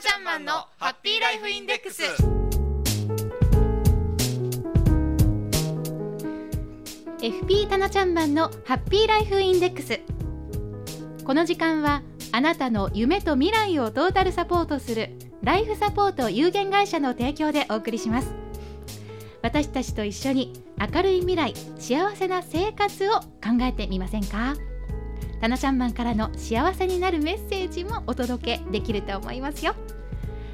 ちゃんマンのハッピーライフインデックス。FP タナちゃんマンのハッピーライフインデックス。この時間はあなたの夢と未来をトータルサポートするライフサポート有限会社の提供でお送りします。私たちと一緒に明るい未来幸せな生活を考えてみませんか？タナちゃんマンからの幸せになるメッセージもお届けできると思いますよ。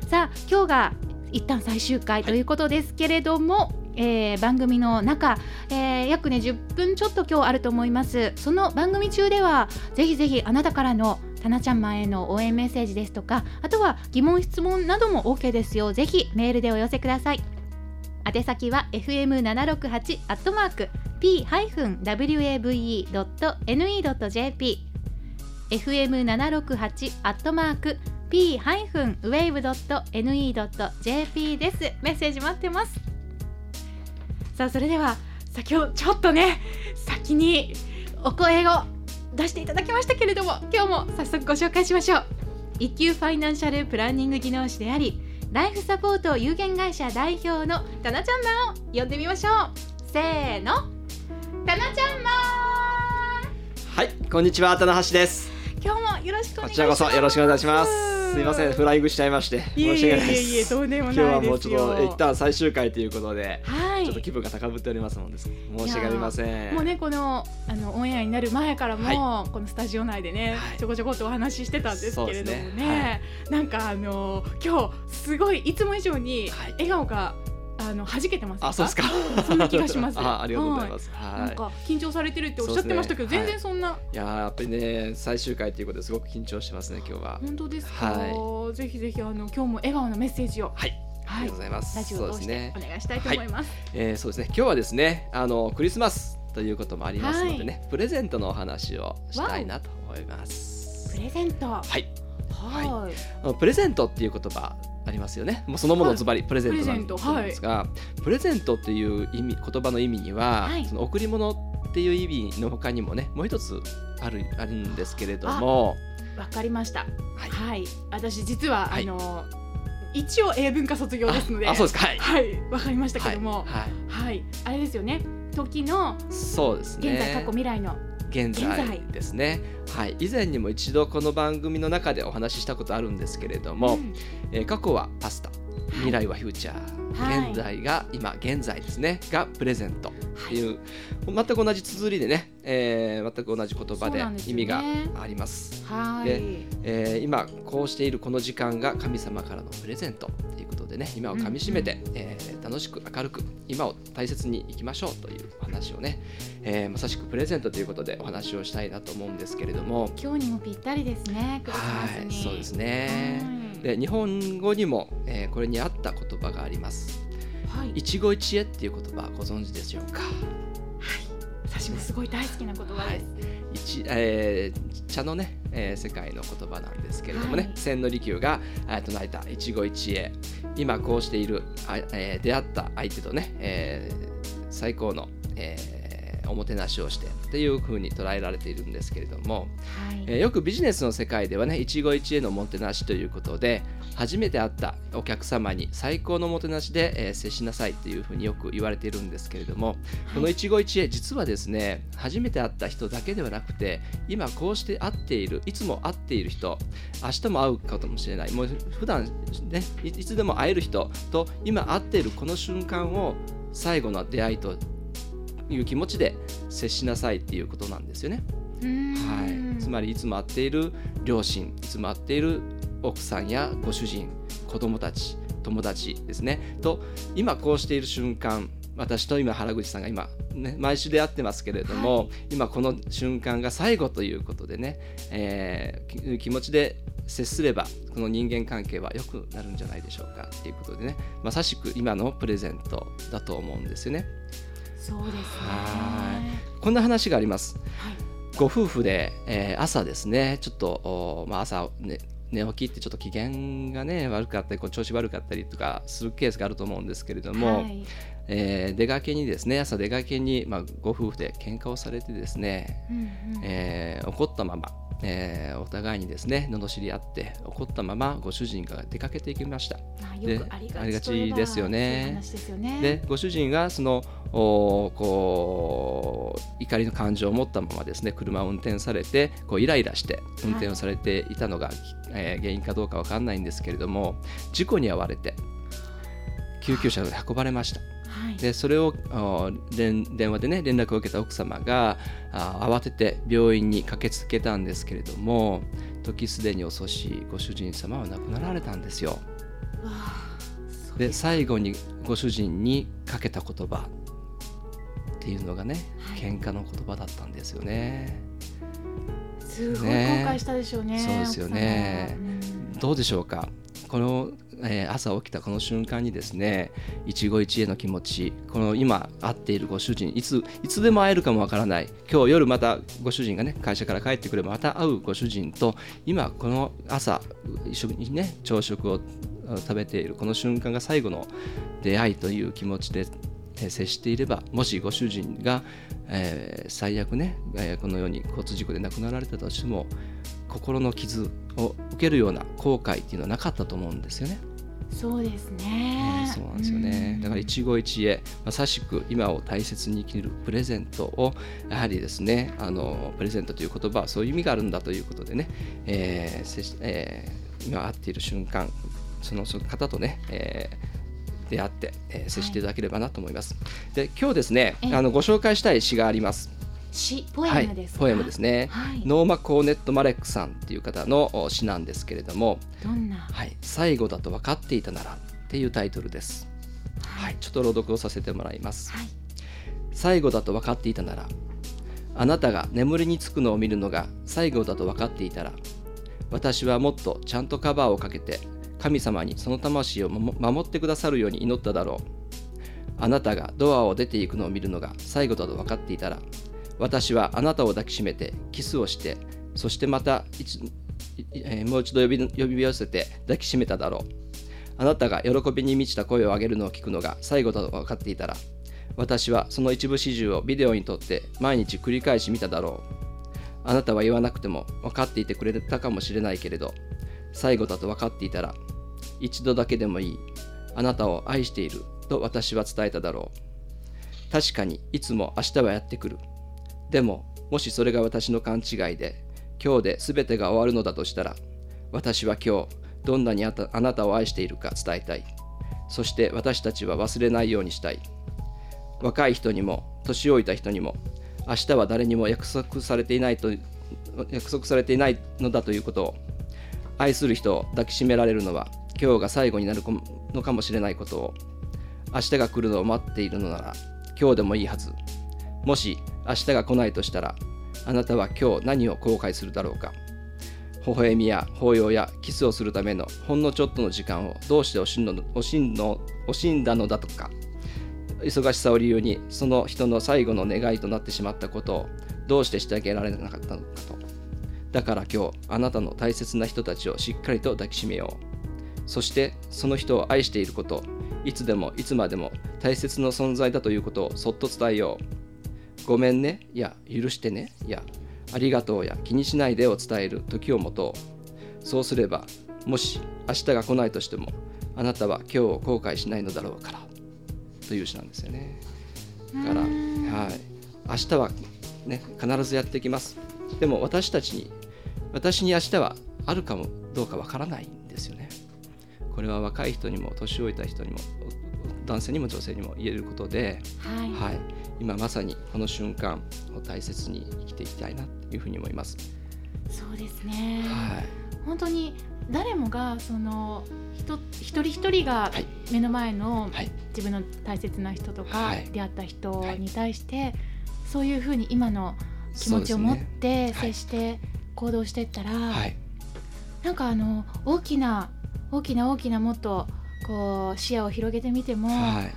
さあ今日が一旦最終回ということですけれども、えー番組の中、えー約ね10分ちょっと今日あると思います。その番組中ではぜひぜひあなたからのタナちゃんマンへの応援メッセージですとかあとは疑問質問なども OK ですよ。ぜひメールでお寄せください宛先は fm768 アットマーク p-wave.ne.jp fm768 アットマーク p-wave.ne.jp です。メッセージ待ってます。さあそれでは先ほどちょっとね先にお声を出していただきましたけれども今日も早速ご紹介しましょう。一級ファイナンシャルプランニング技能士でありライフサポート有限会社代表のタナちゃんマンを呼んでみましょうせーのタナちゃんマはい、こんにちは、棚橋です。ン今日もよろしくお願こちらいしますこそよろしくお願いします。すいません、フライングしちゃいまして、申し訳ないです。今日はもうちょっと一旦最終回ということで、はい。ちょっと気分が高ぶっておりますので、申し訳ありません。もうねこのあのオンエアになる前からも、このスタジオ内でね、はい。ちょこちょこっとお話ししてたんですけれどもね。ね。なんかあの今日すごいいつも以上にはい。笑顔が、あの弾けてますあ、そうですか。そんな気がします あ、ありがとうございます。はい。なんか緊張されてるっておっしゃってましたけど、ね全然そんな、いやーやっぱりね、最終回ということですごく緊張してますね、今日は。本当ですか、はぜひぜひあの今日も笑顔のメッセージをはい、あはいりがとうございます。ラジオそうを通してですねお。願いしたいと思います、えーそうですね。今日はですね、あのクリスマスということもありますのでね、プレゼントのお話をしたいなと思います。プレゼントははい。いあのプレゼントっていう言葉ありますよね。もうそのものズバリプレゼントなんですが、プレゼントっていう意味言葉の意味には、はい。その贈り物っていう意味の他にもね、もう一つあるあるんですけれども、わかりました。はい。はい、私実は、はい。あの一応英文科卒業ですのであ、あそうですか。はい。はい。わかりましたけども。はい。はい。はい、あれですよね。時のそうですね。現在、過去未来の現在ですね。はい。以前にも一度この番組の中でお話ししたことあるんですけれども、うんえー過去はパスタ、未来はフューチャー、はい。現在が今現在ですね。がプレゼントっていう、全く同じ綴りでね、えー全く同じ言葉で意味があります。はい。でえー今こうしているこの時間が神様からのプレゼントということでね。今をかみしめて、えー楽しく明るく今を大切に生きましょうというお話をね、えーまさしくプレゼントということでお話をしたいなと思うんですけれども。今日にもぴったりですねはいそうですね。はいで日本語にも、えーこれに合った言葉があります。はい。一期一会っていう言葉ご存知でしょうか？私もすごい大好きな言葉です、一えー茶のね、えー世界の言葉なんですけれどもね、はい。千利休がえー唱えた一期一会。今こうしている、あえー出会った相手とね、えー最高の、えーおもてなしをしてっていう風に捉えられているんですけれども、はい。えーよくビジネスの世界ではね一期一会のおもてなしということで初めて会ったお客様に最高のおもてなしで、えー接しなさいというふうによく言われているんですけれども、この一期一会実はですね初めて会った人だけではなくて今こうして会っているいつも会っている人明日も会うかもしれない。もう普段ねいいつでも会える人と今会っているこの瞬間を最後の出会いという気持ちで接しなさいっていうことなんですよね。はい、つまりいつも会っている両親いつも会っている奥さんやご主人子供たち友達ですねと今こうしている瞬間私と今原口さんが今、ね、毎週出会ってますけれども、はい今この瞬間が最後ということでね、えーき気持ちで接すればこの人間関係は良くなるんじゃないでしょうかっていうことでねまさしく今のプレゼントだと思うんですよね。そうですね。はこんな話があります。はい。ご夫婦で、えー朝ですね。ちょっと、おまあ、朝、ね、寝起きってちょっと機嫌がね悪かったりこう調子悪かったりとかするケースがあると思うんですけれども、はい。えー出かけにですね朝出かけに、まあ、ご夫婦で喧嘩をされてですね、うんうん。えー怒ったままえーお互いにですね罵り合って怒ったままご主人が出かけていきました。まあでありがちですよねでね。でご主人がそのおこう怒りの感情を持ったままですね車を運転されてこうイライラして運転をされていたのが、えー原因かどうかわかんないんですけれども事故に遭われて救急車で運ばれました。はい。でそれをあ電電話でね連絡を受けた奥様があ慌てて病院に駆けつけたんですけれども時すでに遅しご主人様は亡くなられたんですよ。で最後にご主人にかけた言葉っていうのがね、はい喧嘩の言葉だったんですよね。すごい後ね悔したでしょうね。そうですよねどうでしょうか？この、えー朝起きたこの瞬間にですね一期一会の気持ちこの今会っているご主人いついつでも会えるかもわからない。今日夜またご主人がね会社から帰ってくればまた会うご主人と今この朝一緒にね朝食を食べているこの瞬間が最後の出会いという気持ちでえ接していればもしご主人が、えー最悪ね、えーこのように交通事故で亡くなられたとしても心の傷を受けるような後悔っていうのはなかったと思うんですよね。そうですねね。そうなんですよね。だから一期一会まさしく今を大切に生きるプレゼントをやはりですねあのプレゼントという言葉はそういう意味があるんだということでね、えーえー今会っている瞬間その方とね、えー出会って、えー接していただければなと思います。で今日ですねええあのご紹介したい詩があります。詩ポエムですポエムですね。はい。ノーマ・コーネット・マレックさんっていう方のお詩なんですけれども、どんな？はい、最後だと分かっていたならっていうタイトルです。はい、ちょっと朗読をさせてもらいます。はい。最後だと分かっていたなら、あなたが眠りにつくのを見るのが最後だと分かっていたら、私はもっとちゃんとカバーをかけて、神様にその魂をも守ってくださるように祈っただろう。あなたがドアを出ていくのを見るのが最後だと分かっていたら、私はあなたを抱きしめてキスをして、そしてまたえもう一度呼び呼び寄せて抱きしめただろう。あなたが喜びに満ちた声を上げるのを聞くのが最後だと分かっていたら、私はその一部始終をビデオに撮って毎日繰り返し見ただろう。あなたは言わなくても分かっていてくれたかもしれないけれど、最後だと分かっていたら、一度だけでもいい。あなたを愛していると私は伝えただろう。確かにいつも明日はやってくる。でも、もしそれが私の勘違いで、今日で全てが終わるのだとしたら、私は今日、どんなにああなたを愛しているか伝えたい。そして私たちは忘れないようにしたい。若い人にも年老いた人にも明日は誰にも約束されていないと約束されていないのだということを愛する人を抱きしめられるのは今日が最後になるのかもしれないことを明日が来るのを待っているのなら今日でもいいはずもし明日が来ないとしたらあなたは今日何を後悔するだろうか？微笑みや抱擁やキスをするためのほんのちょっとの時間をどうして惜しんの惜しんの惜しんだのだとか忙しさを理由にその人の最後の願いとなってしまったことをどうしてしてあげられなかったのかと。だから今日あなたの大切な人たちをしっかりと抱きしめよう。そしてその人を愛していることいつでもいつまでも大切な存在だということをそっと伝えよう。ごめんね。や許してね。やありがとう。や気にしないで。を伝える。時を持とう。そうすればもし明日が来ないとしてもあなたは今日を後悔しないのだろうから。という詩なんですよね。だから、はい、明日はね必ずやってきます。でも私たちに私に明日はあるかもどうかわからないんですよね。これは若い人にも年老いた人にも男性にも女性にも言えることで、はい。はい、今まさにこの瞬間を大切に生きていきたいなというふうに思います。そうですね。はい、本当に誰もがその人一人一人がはい。目の前のはい、自分の大切な人とか、はい。出会った人に対して、そういうふうに今の気持ちを持ってはい。接して行動していったら、はい、なんかあの大きな大きな大きなもっとこう視野を広げてみても、はい、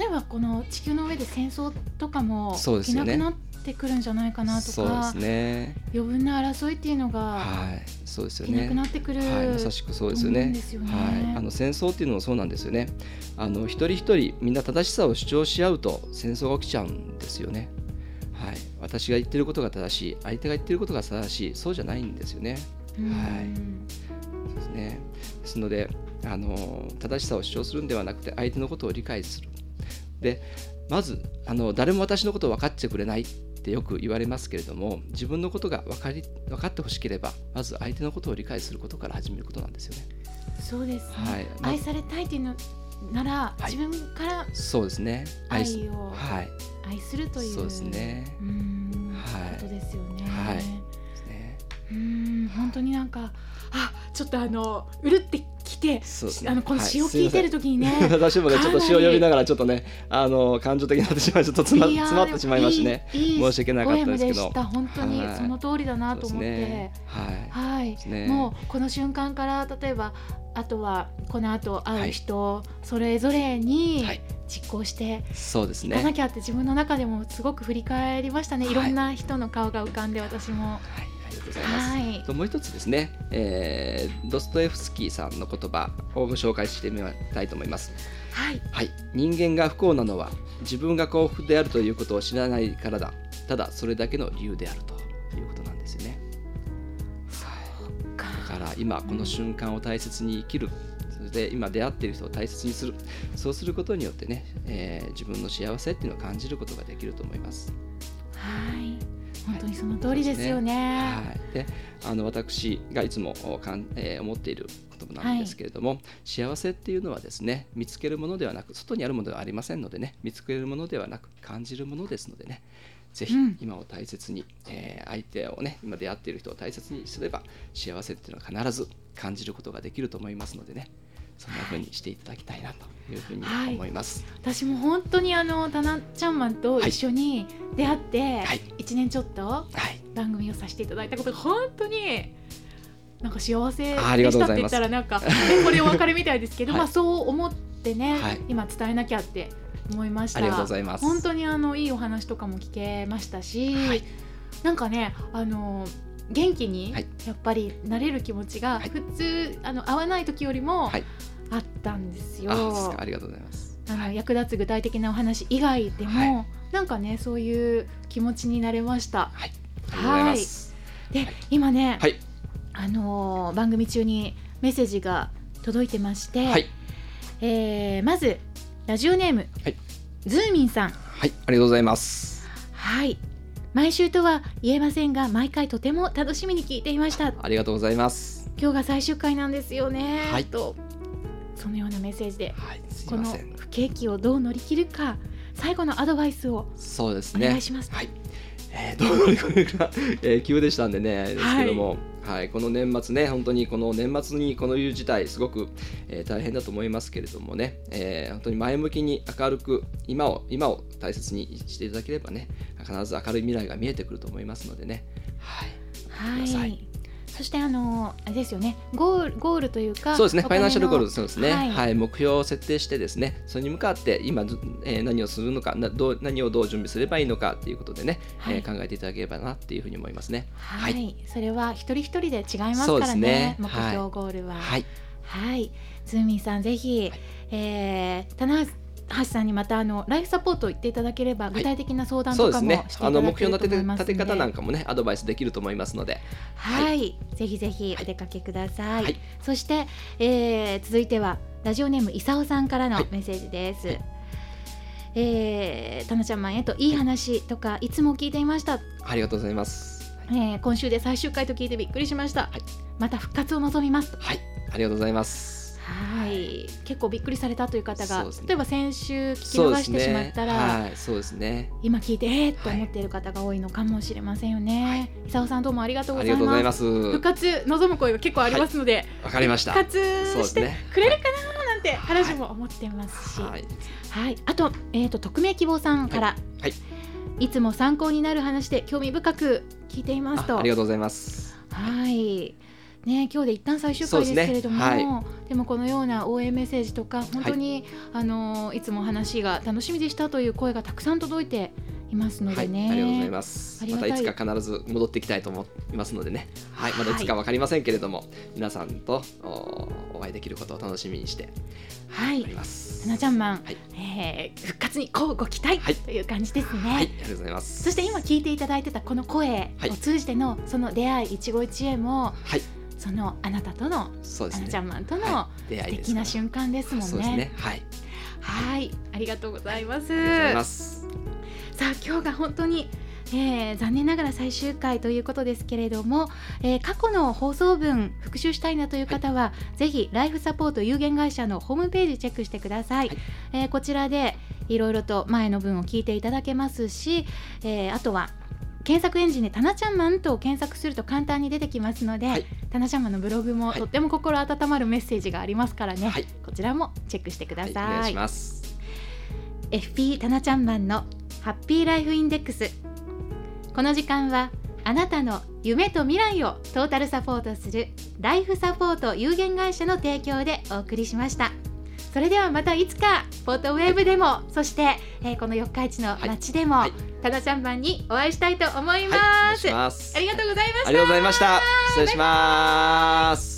例えばこの地球の上で戦争とかも起きなくなってくるんじゃないかなとか、すね。余分な争いっていうのがはい、そうですよね。なくなってくる、はい、まさしくそうですよねよねはい、あの戦争っていうのもそうなんですよね。あの一人一人みんな正しさを主張し合うと戦争が起きちゃうんですよね。はい、私が言ってることが正しい相手が言ってることが正しいそうじゃないんですよね。はいそうですねですのであの正しさを主張するんではなくて相手のことを理解する。でまずあの誰も私のことを分かってくれないってよく言われますけれども自分のことが分かり分かってほしければまず相手のことを理解することから始めることなんですよね。そうですね、はい。ま愛されたいっていうのなら、はい。自分からそうですね。愛をはい。愛するという、そうですね。はい。ことですよね。はい。ね。うーん本当になんかあちょっとあのうるってきて、あのこのはい。詩を聞いてる時にね、私もねちょっと詩を読みながらちょっとねあの感情的になってしまいちょっと詰ま詰まってしまいましてね。いいいい申し訳なかったですけど。本当にはい。その通りだなと思って、はい。ね。もうこの瞬間から例えばあとはこの後会う人、それぞれにはい。実行してそうですいかなねきゃって自分の中でもすごく振り返りましたね、はい。い、ろんな人の顔が浮かんで私も。はい。ありがとうございます。はい。ともう一つですね、えードストエフスキーさんの言葉をご紹介してみたいと思います。はい、はい、人間が不幸なのは自分が幸福であるということを知らないからだ。ただそれだけの理由であるということなんですよね。だから今この瞬間を大切に生きる。それで今出会っている人を大切にする。そうすることによってね、えー自分の幸せっていうのを感じることができると思います。はい、本当にその通りですよね。はい、であの私がいつもおかん、えー思っている言葉なんですけれども、幸せっていうのはですね見つけるものではなく外にあるものではありませんのでね見つけるものではなく感じるものですのでねぜひうん。今を大切に、えー相手をね今出会っている人を大切にすれば幸せっていうのは必ず感じることができると思いますのでねそんな風にしていただきたいなというふうにはい。思います。私も本当にあのタナちゃんマンと一緒に出会ってはい。一年ちょっとはい。番組をさせていただいたことが本当になんか幸せでしたって言ったらなんかねこれお別れみたいですけど、はい。まあそう思ってね、はい。今伝えなきゃって思いました。ありがとうございます。本当にあのいいお話とかも聞けましたし、はい。なんかねあの元気にはい。やっぱりなれる気持ちがはい。普通、あの会わない時よりもはい。あったんですよ。あありがとうございます。あの役立つ具体的なお話以外でも、はなんかねそういう気持ちになれました。はい、ありがとうござい。で、はい。今ね、はい。あのー番組中にメッセージが届いてまして、はい。えーまずラジオネーム、はい。ズーミンさん。はい、ありがとうございます。はい毎週とは言えませんが毎回とても楽しみに聞いていましたありがとうございます。今日が最終回なんですよね、はいとそのようなメッセージではい、この。不景気をどう乗り切るか最後のアドバイスをそうですね。お願いしますはい。えー、どう乗り越えるか、えー、急でしたんでね、ですけども、はい、この年末ね、本当にこの年末にこのいう事態、すごく、えー大変だと思いますけれどもね、えー本当に前向きに明るく、今を今を大切にしていただければね、必ず明るい未来が見えてくると思いますのでね、はい、はくださいそしてあのあれですよねゴールゴールというかそうですね、ファイナンシャルゴール、そうですね、はい。はい、目標を設定してですね、それに向かって今、ずえー何をするのかなどう、何をどう準備すればいいのかということでね、はい。えー考えていただければなっていうふうに思いますね。はい、それは一人一人で違いますからねね。目標はいゴールは。はい、はい、ズーミンさんぜひ、えー、棚橋さんにまたあのライフサポートを言っていただければ、い。具体的な相談とかもそうですね。していただけると思いますので、あの目標の立て立て方なんかもね、アドバイスできると思いますので、はい、ぜひぜひお出かけください。はい。そして、えー続いてはラジオネームいさおさんからのはい。メッセージです。えー、たなちゃんまんへといい話とかいつも聞いていました、ありがとうございます。えー今週で最終回と聞いてびっくりしました、はい。また復活を望みます。はい、ありがとうございます。はい。結構びっくりされたという方が、ね。例えば先週聞き逃してしまねったら、はい、そうですね。今聞いてえー、と思っている方が多いのかもしれませんよね、い。さんどうもありがとうごあざいます。復活望む声が結構ありますので、わかりました。復活して。くれるかななんて話も思ってますし、ははい。い、あと,、えー、と匿名希望さんから、はい。いつも参考になる話で興味深く聞いていますと。あありがとうございます。はいね、今日で一旦最終回ですけれども、ですね。でもこのような応援メッセージとか本当に、あのいつも話が楽しみでしたという声がたくさん届いていますのはい、でね、ありがとうございます。またいつか必ず戻っていきたいと思いますのでね。はい、まだいつかはいわかりませんけれども、皆さんとおお会いできることを楽しみにしてはい。おります。タナちゃんマン、はい。えー復活にこうご期待、はい。という感じですね。はい、ありがとうございます。そして今聞いていただいてたこの声はい。を通じてのその出会い一期一会もはい、そのあなたとのそうですね。ちゃんマンとのは出会い素ですから。敵な瞬間ですもんね。そうですね。はい、はい、ありがとうございます。ます。さあ今日が本当に、えー残念ながら最終回ということですけれども、えー過去の放送分復習したいなという方は、ぜひライフサポート有限会社のホームページチェックしてください、はいえーこちらでいろいろと前の分を聞いていただけますし、えーあとは検索エンジンで「タナちゃんマン」と検索すると簡単に出てきますので、はい。タナちゃんマンのブログもはい。とっても心温まるメッセージがありますからね、はい。こちらもチェックしてくだはい、おさい。願いします。FP タナちゃんマンのハッピーライフインデックス。この時間はあなたの夢と未来をトータルサポートするライフサポート有限会社の提供でお送りしましたそれではまたいつかポートウェーブでもそして、えーこの四日市の街でも、はいタナちゃんマンにお会いしたいと思います、します。ありがとうございましたありがとうございました。失礼します。